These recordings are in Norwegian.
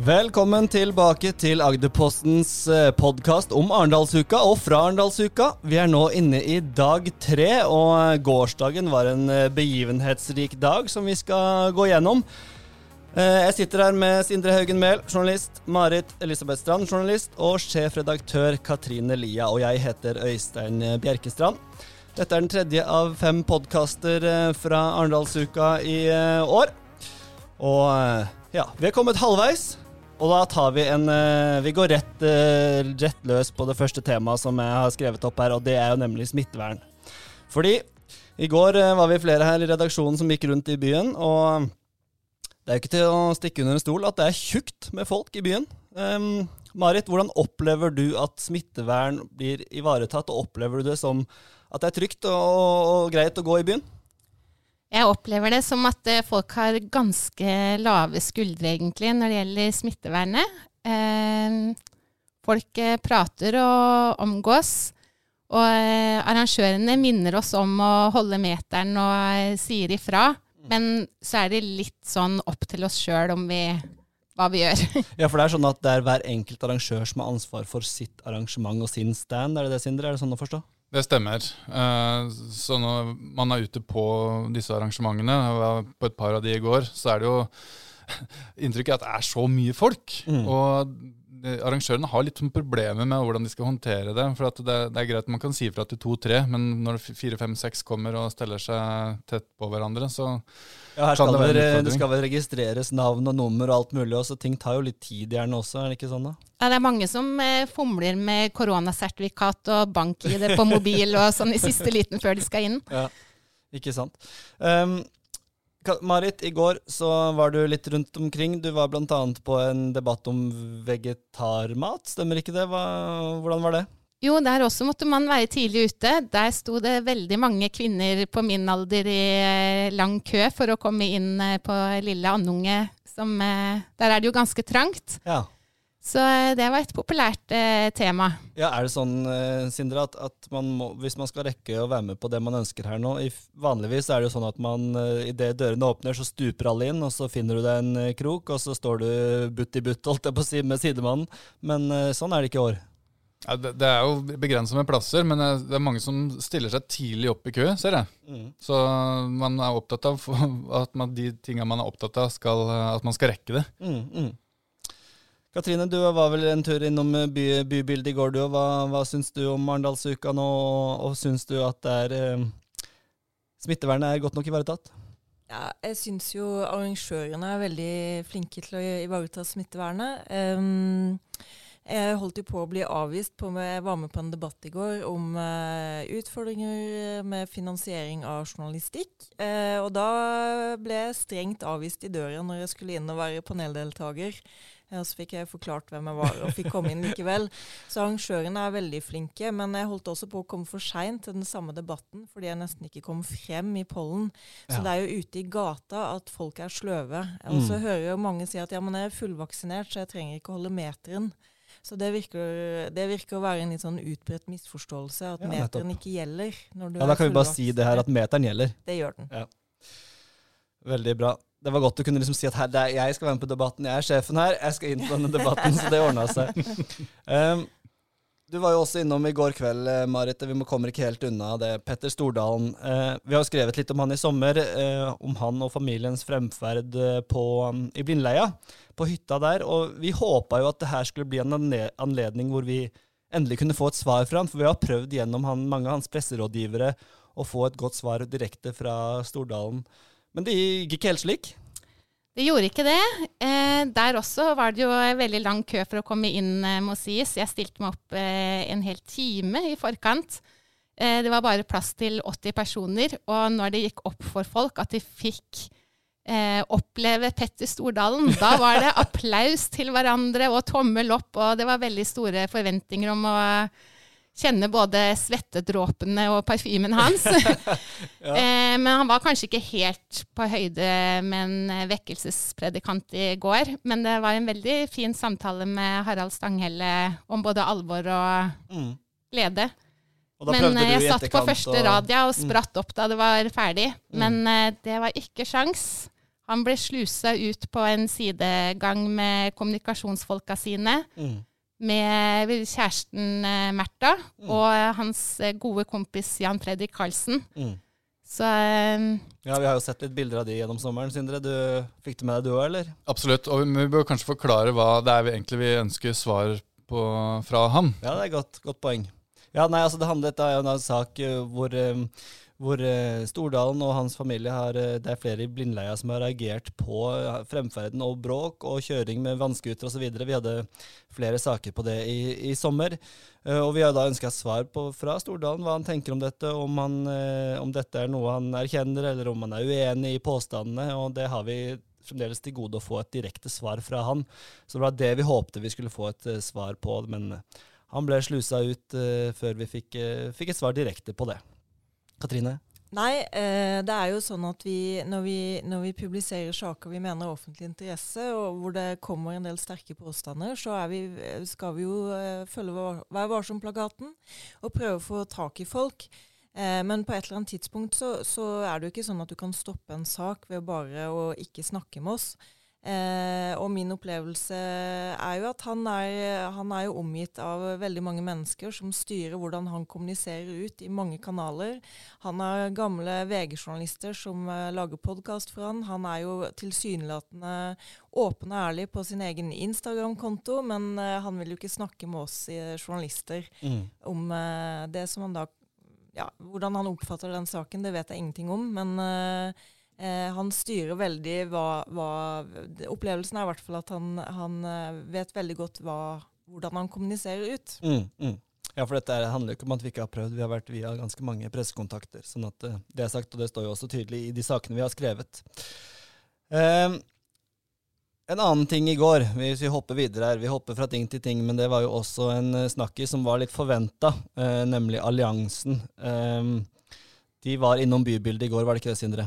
Velkommen tilbake til Agderpostens podkast om Arendalsuka og fra Arendalsuka. Vi er nå inne i dag tre, og gårsdagen var en eh, begivenhetsrik dag som vi skal gå gjennom. Eh, jeg sitter her med Sindre Haugen Mehl, journalist, Marit Elisabeth Strand, journalist, og sjefredaktør Katrine Lia. Og jeg heter Øystein Bjerkestrand. Dette er den tredje av fem podkaster eh, fra Arendalsuka i år. Og ja, vi er kommet halvveis. Og da tar vi en uh, Vi går rett, uh, rett, løs på det første temaet som jeg har skrevet opp her, og det er jo nemlig smittevern. Fordi i går uh, var vi flere her i redaksjonen som gikk rundt i byen, og det er jo ikke til å stikke under en stol at det er tjukt med folk i byen. Um, Marit, hvordan opplever du at smittevern blir ivaretatt, og opplever du det som at det er trygt og, og greit å gå i byen? Jeg opplever det som at eh, folk har ganske lave skuldre, egentlig, når det gjelder smittevernet. Eh, folk eh, prater og omgås. Og arrangørene minner oss om å holde meteren og sier ifra. Men så er det litt sånn opp til oss sjøl om vi hva vi gjør. ja, for det er sånn at det er hver enkelt arrangør som har ansvar for sitt arrangement og sin stand, er det det, Sindre? Er det sånn å forstå? Det stemmer. Eh, så når man er ute på disse arrangementene, på et par av de i går, så er det jo inntrykket at det er så mye folk. Mm. Og arrangørene har litt problemer med hvordan de skal håndtere det. For det, det, er greit man kan si fra til to-tre, men når fire, fem, seks kommer og steller seg tett på hverandre, så ja, her skal det, det, skal vel registreres navn og nummer og alt mulig, og så ting tar jo litt tid gjerne også, er det ikke sånn da? Ja, det er mange som eh, fomler med koronasertifikat og bank-ID på mobil og sånn i siste liten før de skal inn. Ja, ikke sant. Um, Marit, i går så var du litt rundt omkring. Du var bl.a. på en debatt om vegetarmat, stemmer ikke det? Hva, hvordan var det? Jo, der også måtte man være tidlig ute. Der sto det veldig mange kvinner på min alder i eh, lang kø for å komme inn eh, på lille Andunge. Som, eh, der er det jo ganske trangt. Ja. Så eh, det var et populært eh, tema. Ja, Er det sånn, eh, Sindre, at, at man må, hvis man skal rekke å være med på det man ønsker her nå i, Vanligvis er det jo sånn at man eh, idet dørene åpner, så stuper alle inn, og så finner du deg en eh, krok, og så står du butt i butt, holdt jeg på å si, med sidemannen. Men eh, sånn er det ikke i år. Ja, det, det, er jo begrenset med plasser, men det er mange som stiller seg tidlig opp i kø, ser jeg. Mm. Så man er opptatt av at man, de tingene man er opptatt av, skal, at man skal rekke det. Mm, mm. Katrine, du var vel en tur innom by, bybildet i går, du. Hva, hva syns du om Arendalsuka nå, og, og syns du at er, eh, smittevernet er godt nok ivaretatt? Ja, jeg syns jo arrangørene er veldig flinke til å ivareta smittevernet. Um, jeg holdt jo på å bli avvist på Jeg var med på en debatt i går om uh, utfordringer med finansiering av journalistikk. Uh, og da ble jeg strengt avvist i døra når jeg skulle inn og være paneldeltaker. Og så fikk jeg forklart hvem jeg var, og fikk komme inn likevel. Så arrangørene er veldig flinke. Men jeg holdt også på å komme for seint til den samme debatten fordi jeg nesten ikke kom frem i pollen. Så ja. det er jo ute i gata at folk er sløve. Og så mm. hører jo mange si at ja, men jeg er fullvaksinert, så jeg trenger ikke å holde meteren. Så det virker, det virker, å være en litt sånn utbredt misforståelse, at ja, meteren ikke gjelder. ja, Da kan vi bare si det her, at meteren gjelder. Det gjør den. Ja. Veldig bra det var godt du kunne liksom si at her, er, jeg skal være med på debatten, jeg er sjefen her, jeg skal inn på denne debatten, så det ordna seg. Um, du var jo også innom i går kveld, eh, Marit. Vi kommer ikke helt unna det. Petter Stordalen. Uh, vi har skrevet litt om han i sommer. Uh, om han og familiens fremferd på, um, i Blindleia, på hytta der. Og vi håpa jo at det her skulle bli en anledning hvor vi endelig kunne få et svar fra han. For vi har prøvd gjennom han, mange av hans presserådgivere å få et godt svar direkte fra Stordalen. Men det gikk ikke helt slik? Det gjorde ikke det. Eh, der også var det jo veldig lang kø for å komme inn, eh, må sies. Jeg stilte meg opp eh, en hel time i forkant. Eh, det var bare plass til 80 personer. Og når det gikk opp for folk at de fikk eh, oppleve Petter Stordalen, da var det applaus til hverandre og tommel opp, og det var veldig store forventninger om å kjenne både svettedråpene og parfymen hans. ja. eh, men han var kanskje ikke helt på høyde med en eh, vekkelsespredikant i går. Men det var en veldig fin samtale med Harald Stanghelle om både alvor og mm. glede. Og men eh, jeg satt på første rad og mm. spratt opp da det var ferdig. Mm. Men det var ikke sjans. Han ble slusa ut på en sidegang med kommunikasjonsfolka sine. Mm. Med kjæresten eh, Märtha Mm. og eh, hans eh, gode kompis Jan Fredrik Karlsen. Mm. Så um, Ja, Vi har jo sett litt bilder av de gjennom sommeren. Sindre, du fikk det med deg du òg, eller? Absolutt. Og vi bør kanskje forklare hva det er vi egentlig vi ønsker svar på fra ham. Ja, det er godt, godt poeng. Ja, nei, altså det handler, Dette er en sak hvor, eh, hvor eh, Stordalen og hans familie har eh, Det er flere i Blindleia som har reagert på eh, fremferden og bråk og kjøring med vannskuter osv. Vi hadde flere saker på det i, i sommer. Og vi har da ønska svar på, fra Stordalen hva han tenker om dette, om, han, om dette er noe han erkjenner, eller om han er uenig i påstandene. Og det har vi fremdeles til gode å få et direkte svar fra han. Så det var det vi håpte vi skulle få et svar på. men... han ble slusa ut før vi fikk, fikk et svar direkte på det. Katrine? Nei, eh, det er jo sånn at vi når, vi når vi publiserer saker vi mener er offentlig interesse, og hvor det kommer en del sterke påstander, så vi, skal vi jo eh, følge Vær varsom-plakaten og prøve å få tak i folk. Eh, men på et eller annet tidspunkt så, så er det jo ikke sånn at du kan stoppe en sak ved bare å ikke snakke med oss. Eh, og min opplevelse er jo at han er, han er jo omgitt av veldig mange mennesker som styrer hvordan han kommuniserer ut i mange kanaler. Han har gamle VG-journalister som eh, lager podkast for han. Han er jo tilsynelatende åpen og ærlig på sin egen Instagram-konto, men eh, han vil jo ikke snakke med oss eh, journalister om eh, det som han da ja, Hvordan han oppfatter den saken, det vet jeg ingenting om. Men eh, han styrer veldig hva, hva Opplevelsen er i hvert fall at han, han eh, vet veldig godt hva, hvordan han kommuniserer ut. Mm, mm. Ja, for dette er- handler jo ikke om at vi ikke har prøvd. Vi har vært via ganske mange pressekontakter. sånn at eh, det er sagt, og det står jo også tydelig i de sakene vi har skrevet. Eh, en annen ting i går, hvis vi hopper videre her, vi hopper fra ting til ting, men det var jo også en eh, snakkis som var litt forventa, eh, nemlig alliansen. Eh, de var innom bybildet i går, var det ikke det, Sindre?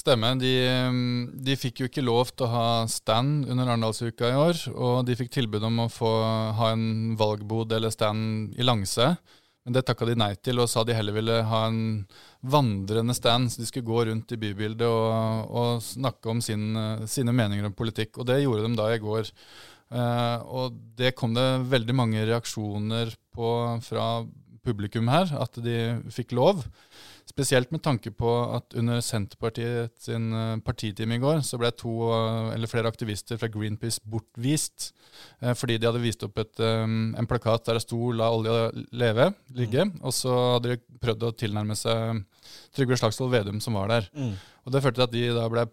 Stemmer. De, mm, de fikk jo ikke lov til å ha stand under Arendalsuka i år, og de fikk tilbud om å få ha en valgbod eller stand i Langse. Men det takka de nei til, og sa de heller ville ha en vandrende stand. Så de skulle gå rundt i bybildet og, og snakke om sin, sine meninger om politikk. Og det gjorde de da i går. Eh, og det kom det veldig mange reaksjoner på fra publikum her, at de fikk lov. Spesielt med tanke på at under Senterpartiet sin eh, partitime i går, så ble to eh, eller flere aktivister fra Greenpeace bortvist eh, fordi de hadde vist opp et, en plakat der det sto 'La olja leve', ligge. Og så hadde de prøvd å tilnærme seg Trygve Slagsvold Vedum som var der. Mm. Og Det førte til at de da ble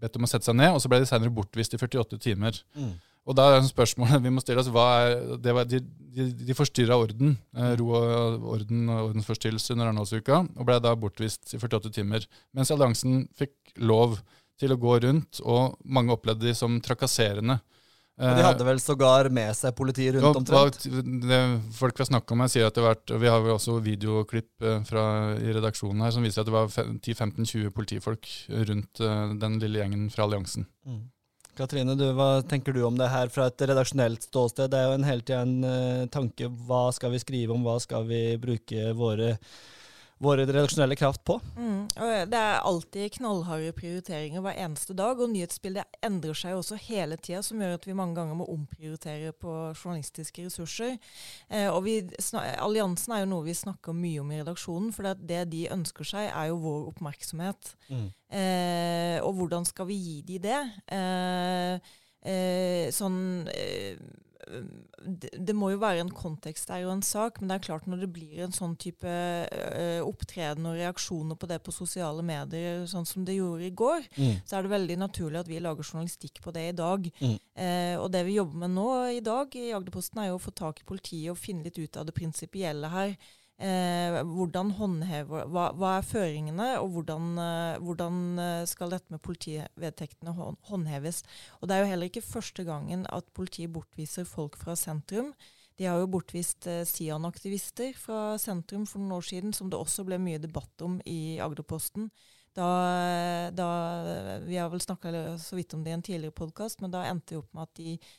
bedt om å sette seg ned, og så ble de senere bortvist i 48 timer. Mm. Og da er spørsmålet vi må stille oss, hva er, det var, De, de, de forstyrra orden, eh, ro og orden og ordensforstyrrelse under Arendalsuka, og ble da bortvist i 48 timer. Mens alliansen fikk lov til å gå rundt, og mange opplevde de som trakasserende. Og de hadde vel sågar med seg politiet Ja, rundt omtrent? hva- det folk vi har snakka med, sier at det har vært og Vi har jo også videoklipp eh, fra, i redaksjonen her som viser at det var 10-15-20 politifolk rundt eh, den lille gjengen fra alliansen. Mm. Katrine, du, hva tenker du om det her fra et redaksjonelt ståsted? Det er jo en hele tida en eh, tanke. Hva skal vi skrive om, hva skal vi bruke våre, våre redaksjonelle kraft på? Mm. Det er alltid knallharde prioriteringer hver eneste dag, og nyhetsbildet endrer seg også hele tida, som gjør at vi mange ganger må omprioritere på journalistiske ressurser. Eh, og vi, Alliansen er jo noe vi snakker mye om i redaksjonen, for det, det de ønsker seg, er jo vår oppmerksomhet. Eh, og hvordan skal vi gi de det? Eh, eh, sånn eh, det, det må jo være en kontekst der og en sak, men det er klart når det blir en sånn type uh, opptreden og reaksjoner på det på sosiale medier, sånn som det gjorde i går, Mm. så er det veldig naturlig at vi lager journalistikk på det i dag. Mm. Uh, og det vi jobber med nå i dag i Agderposten, er jo å få tak i politiet og finne litt ut av det prinsipielle her. Eh, hvordan håndhever, hva, hva er føringene, og hvordan, eh, hvordan eh, skal dette med politivedtektene håndheves? Og Det er jo heller ikke første gangen at politiet bortviser folk fra sentrum. De har jo bortvist eh, Sian-aktivister fra sentrum for noen år siden, som det også ble mye debatt om i Agderposten. Da, da, vi har vel snakka så vidt om det i en tidligere podkast, men da endte det opp med at de eh,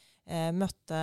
møtte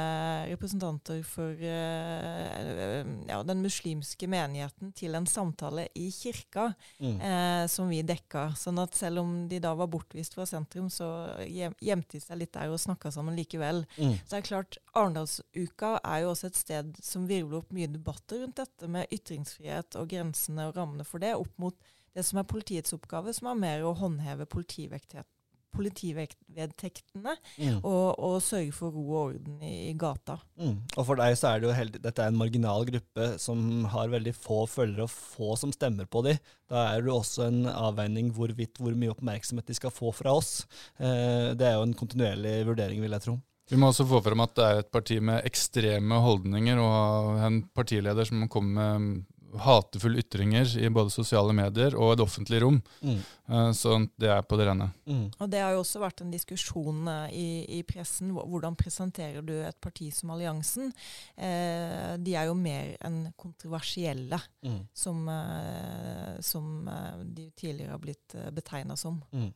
representanter for eh, ja, den muslimske menigheten til en samtale i kirka Mm. eh, som vi dekka. Sånn at selv om de da var bortvist fra sentrum, så gjemte de seg litt der og snakka sammen likevel. Mm. Så det er klart, Arendalsuka er jo også et sted som virvler opp mye debatter rundt dette med ytringsfrihet og grensene og rammene for det, opp mot det som er politiets oppgave, som er mer å håndheve politivektighet- politivedtektene Mm. og, og sørge for ro og orden i, i gata. Mm. Og for deg så er det jo heldig, dette er en marginal gruppe som har veldig få følgere og få som stemmer på de. Da er det også en avveining hvorvidt hvor mye oppmerksomhet de skal få fra oss. Eh, det er jo en kontinuerlig vurdering, vil jeg tro. Vi må også få frem at det er et parti med ekstreme holdninger, og en partileder som kommer med hatefulle ytringer i både sosiale medier og et offentlig rom. Mm. Eh, Så det er på det rene. Mm. Og Det har jo også vært en diskusjon eh, i, i pressen. Hvordan presenterer du et parti som Alliansen? Eh, de er jo mer enn kontroversielle, Mm. som, eh, som de tidligere har blitt betegna som. Mm.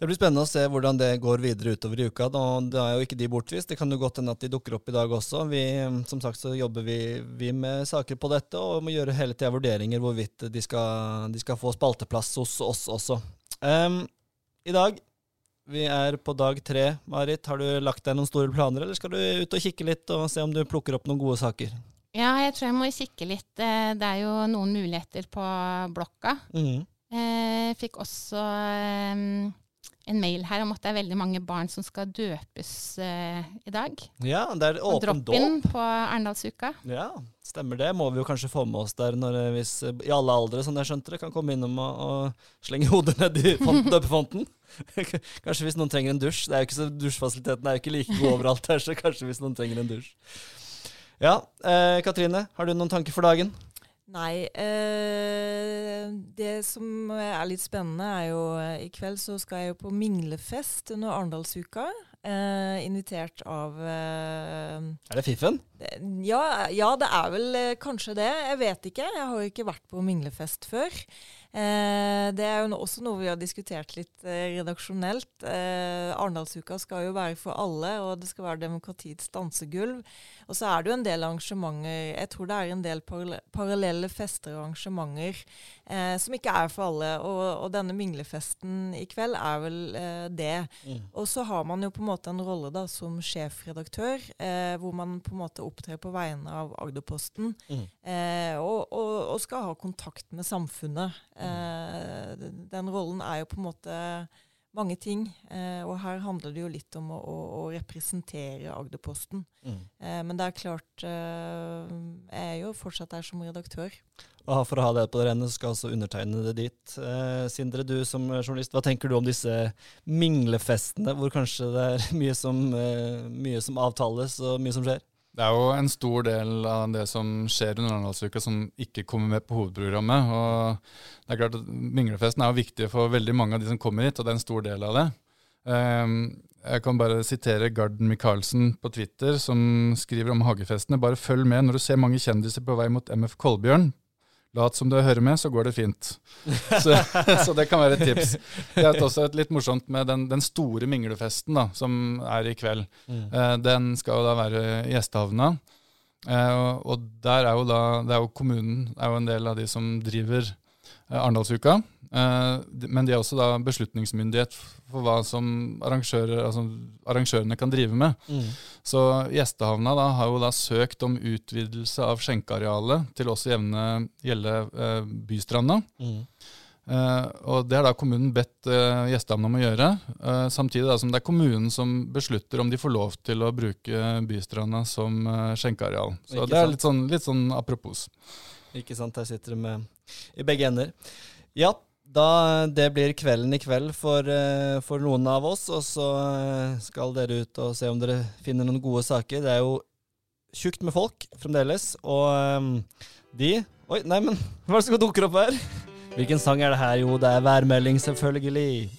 Det blir spennende å se hvordan det går videre utover i uka. Da, det er jo ikke de bortvist. Det kan jo godt hende at de dukker opp i dag også. Vi, som sagt så jobber vi, vi med saker på dette og må gjøre hele tida vurderinger hvorvidt de skal, de skal få spalteplass hos oss også. Um, I dag vi er på dag tre. Marit, har du lagt deg noen store planer, eller skal du ut og kikke litt og se om du plukker opp noen gode saker? Ja, jeg tror jeg må kikke litt. Eh, Det er jo noen muligheter på blokka. Mm. Jeg fikk også eh, en mail her om at det er veldig mange barn som skal døpes uh, i dag. Ja, det er åpen dåp. drop-in på Arendalsuka. Ja, stemmer det. Må vi jo kanskje få med oss der når, eh, hvis, eh, i alle aldre, som jeg skjønte det, kan komme innom og, og slenge hodet ned i font- døpefonten. kanskje hvis noen trenger en dusj. Det er jo ikke så, Dusjfasiliteten er jo ikke like god overalt her, så kanskje hvis noen trenger en dusj. Ja, eh, Katrine, har du noen tanker for dagen? Nei, eh, det som er litt spennende, er jo eh, i kveld så skal jeg jo på minglefest under Arendalsuka. Eh, invitert av eh, Er det Fiffen? Ja, ja, det er vel eh, kanskje det. Jeg vet ikke. Jeg har jo ikke vært på minglefest før. Eh, det er jo også noe vi har diskutert litt eh, redaksjonelt. Eh, Arendalsuka skal jo være for alle, og det skal være demokratiets dansegulv. Og så er det jo en del arrangementer Jeg tror det er en del parallelle, fester og arrangementer eh, som ikke er for alle. Og, og denne minglefesten i kveld er vel eh, det. Mm. Og så har man jo på en måte en rolle da som sjefredaktør, eh, hvor man på en måte opptrer på vegne av Agderposten. Mm. Eh, og, og, og skal ha kontakt med samfunnet. Eh, den- den rollen er jo på en måte mange ting. Eh, og her handler det jo litt om å, å, å representere Agderposten. Mm. Eh, men det er klart eh, Jeg er jo fortsatt der som redaktør. Og for å ha det på det rene, så skal altså undertegne det dit. Eh, Sindre, du som journalist, hva tenker du om disse minglefestene, hvor kanskje det er mye som, eh, mye som avtales og mye som skjer? Det er jo en stor del av det som skjer under Arendalsuka som ikke kommer med på hovedprogrammet. og det er klart at Minglefesten er jo viktig for veldig mange av de som kommer hit, og det er en stor del av det. Ehm, jeg kan bare sitere Garden Michaelsen på Twitter, som skriver om hagefestene. Bare følg med når du ser mange kjendiser på vei mot MF Kolbjørn. Lat som du hører med, så går det fint. Så, så det kan være et tips. Det er også litt morsomt med den, den store minglefesten da, som er i kveld. Eh, den skal jo da være i gjestehavna. Eh, og- og der er jo da det er jo Kommunen er jo en del av de som driver eh, Arendalsuka. Eh, men de er også da beslutningsmyndighet for hva som arrangører, altså arrangørene kan drive med. Mm. Så Gjestehavna da har jo da søkt om utvidelse av skjenkearealet til også jevne gjelde eh, Bystranda. Mm. Eh, og Det har da kommunen bedt uh, gjestehavna om å gjøre, eh, samtidig da som det er kommunen som beslutter om de får lov til å bruke Bystranda som eh, skjenkeareal. Så Ikke det er litt sånn, litt sånn apropos. Ikke sant, Her sitter du med i begge ender. Ja, da, det blir kvelden i kveld for, eh, for noen av oss, og så eh, skal dere ut og se om dere finner noen gode saker. Det er jo tjukt med folk fremdeles, og eh, de Oi, nei, men hva er det som dukker opp her? Hvilken sang er det her? Jo, det er værmelding, selvfølgelig.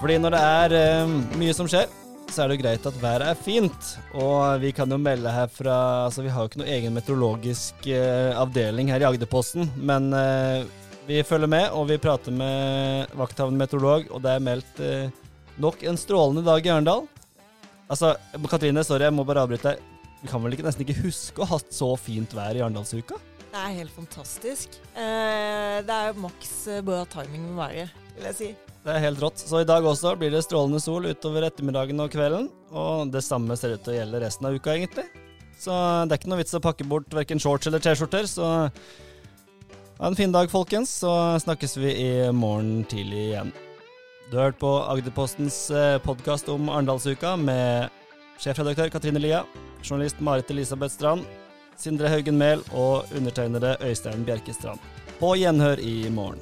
Fordi når det er mye som skjer, så er det jo greit at været er fint. Og vi kan jo melde her fra Altså, vi har jo ikke noe egen meteorologisk eh, avdeling her i Agderposten, men eh, vi følger med, og vi prater med vakthavende meteorolog, og det er meldt eh, Nok en strålende dag i Arendal. Altså, Katrine, sorry, jeg må bare avbryte deg. Vi kan vel ikke, nesten ikke huske å ha hatt så fint vær i Arendalsuka? Det er helt fantastisk. Eh, det er maks eh, bra timing med været, vil jeg si. Det er helt rått. Så i dag også blir det strålende sol utover ettermiddagen og kvelden. Og det samme ser ut til å gjelde resten av uka, egentlig. Så det er ikke noe vits å pakke bort verken shorts eller T-skjorter, så ha en fin dag, folkens. Så snakkes vi i morgen tidlig igjen. Du har hørt på Agderpostens podkast om Arendalsuka med sjefredaktør Katrine Lia, journalist Marit Elisabeth Strand, Sindre Haugen Mehl og undertegnede Øystein Bjerkestrand. På gjenhør i morgen.